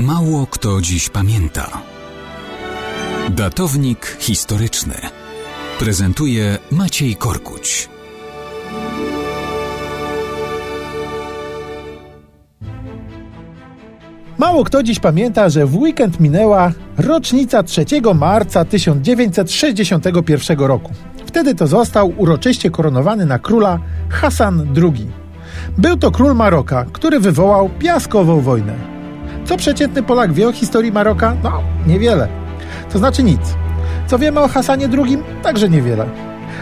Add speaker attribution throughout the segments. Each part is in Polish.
Speaker 1: Mało kto dziś pamięta. Datownik historyczny prezentuje Maciej Korkuć.
Speaker 2: Mało kto dziś pamięta, że w weekend minęła rocznica 3 marca 1961 roku. Wtedy to został uroczyście koronowany na króla Hasan II. Był to król Maroka, który wywołał piaskową wojnę. Co przeciętny Polak wie o historii Maroka? No, niewiele. To znaczy nic. Co wiemy o Hasanie II? Także niewiele.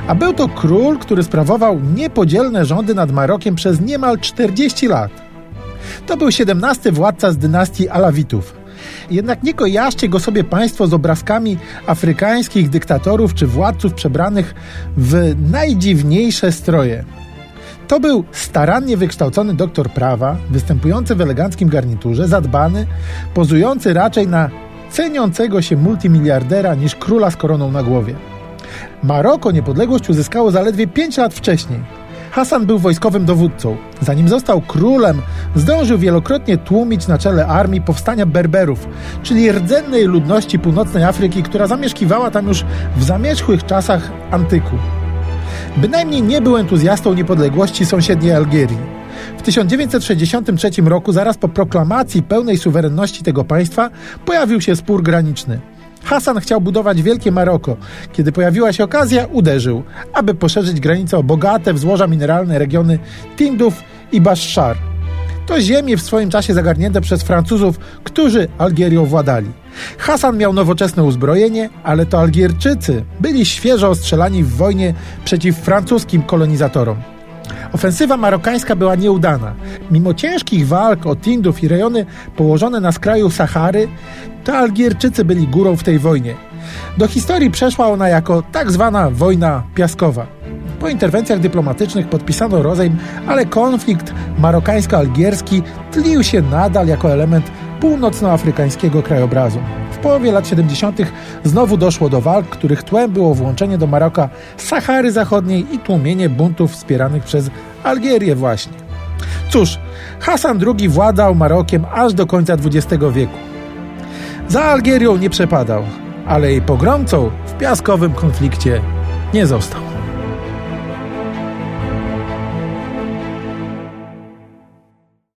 Speaker 2: A był to król, który sprawował niepodzielne rządy nad Marokiem przez niemal 40 lat. To był XVII władca z dynastii Alawitów. Jednak nie kojarzcie go sobie państwo z obrazkami afrykańskich dyktatorów czy władców przebranych w najdziwniejsze stroje. To był starannie wykształcony doktor prawa, występujący w eleganckim garniturze, zadbany, pozujący raczej na ceniącego się multimiliardera niż króla z koroną na głowie. Maroko niepodległość uzyskało zaledwie 5 lat wcześniej. Hasan był wojskowym dowódcą. Zanim został królem, zdążył wielokrotnie tłumić na czele armii powstania Berberów, czyli rdzennej ludności północnej Afryki, która zamieszkiwała tam już w zamierzchłych czasach antyku. Bynajmniej nie był entuzjastą niepodległości sąsiedniej Algierii. W 1963 roku, zaraz po proklamacji pełnej suwerenności tego państwa, pojawił się spór graniczny. Hasan chciał budować wielkie Maroko. Kiedy pojawiła się okazja, uderzył, aby poszerzyć granice o bogate w złoża mineralne regiony Tinduf i Bashar. To ziemie w swoim czasie zagarnięte przez Francuzów, którzy Algierią władali. Hasan miał nowoczesne uzbrojenie, ale to Algierczycy byli świeżo ostrzelani w wojnie przeciw francuskim kolonizatorom. Ofensywa marokańska była nieudana. Mimo ciężkich walk o Tindów i rejony położone na skraju Sahary, to Algierczycy byli górą w tej wojnie. Do historii przeszła ona jako tak zwana wojna piaskowa. Po interwencjach dyplomatycznych podpisano rozejm, ale konflikt marokańsko-algierski tlił się nadal jako element północnoafrykańskiego krajobrazu. W połowie lat 70. znowu doszło do walk, których tłem było włączenie do Maroka Sahary Zachodniej i tłumienie buntów wspieranych przez Algierię właśnie. Cóż, Hasan II władał Marokiem aż do końca XX wieku. Za Algierią nie przepadał, ale jej pogromcą w piaskowym konflikcie nie został.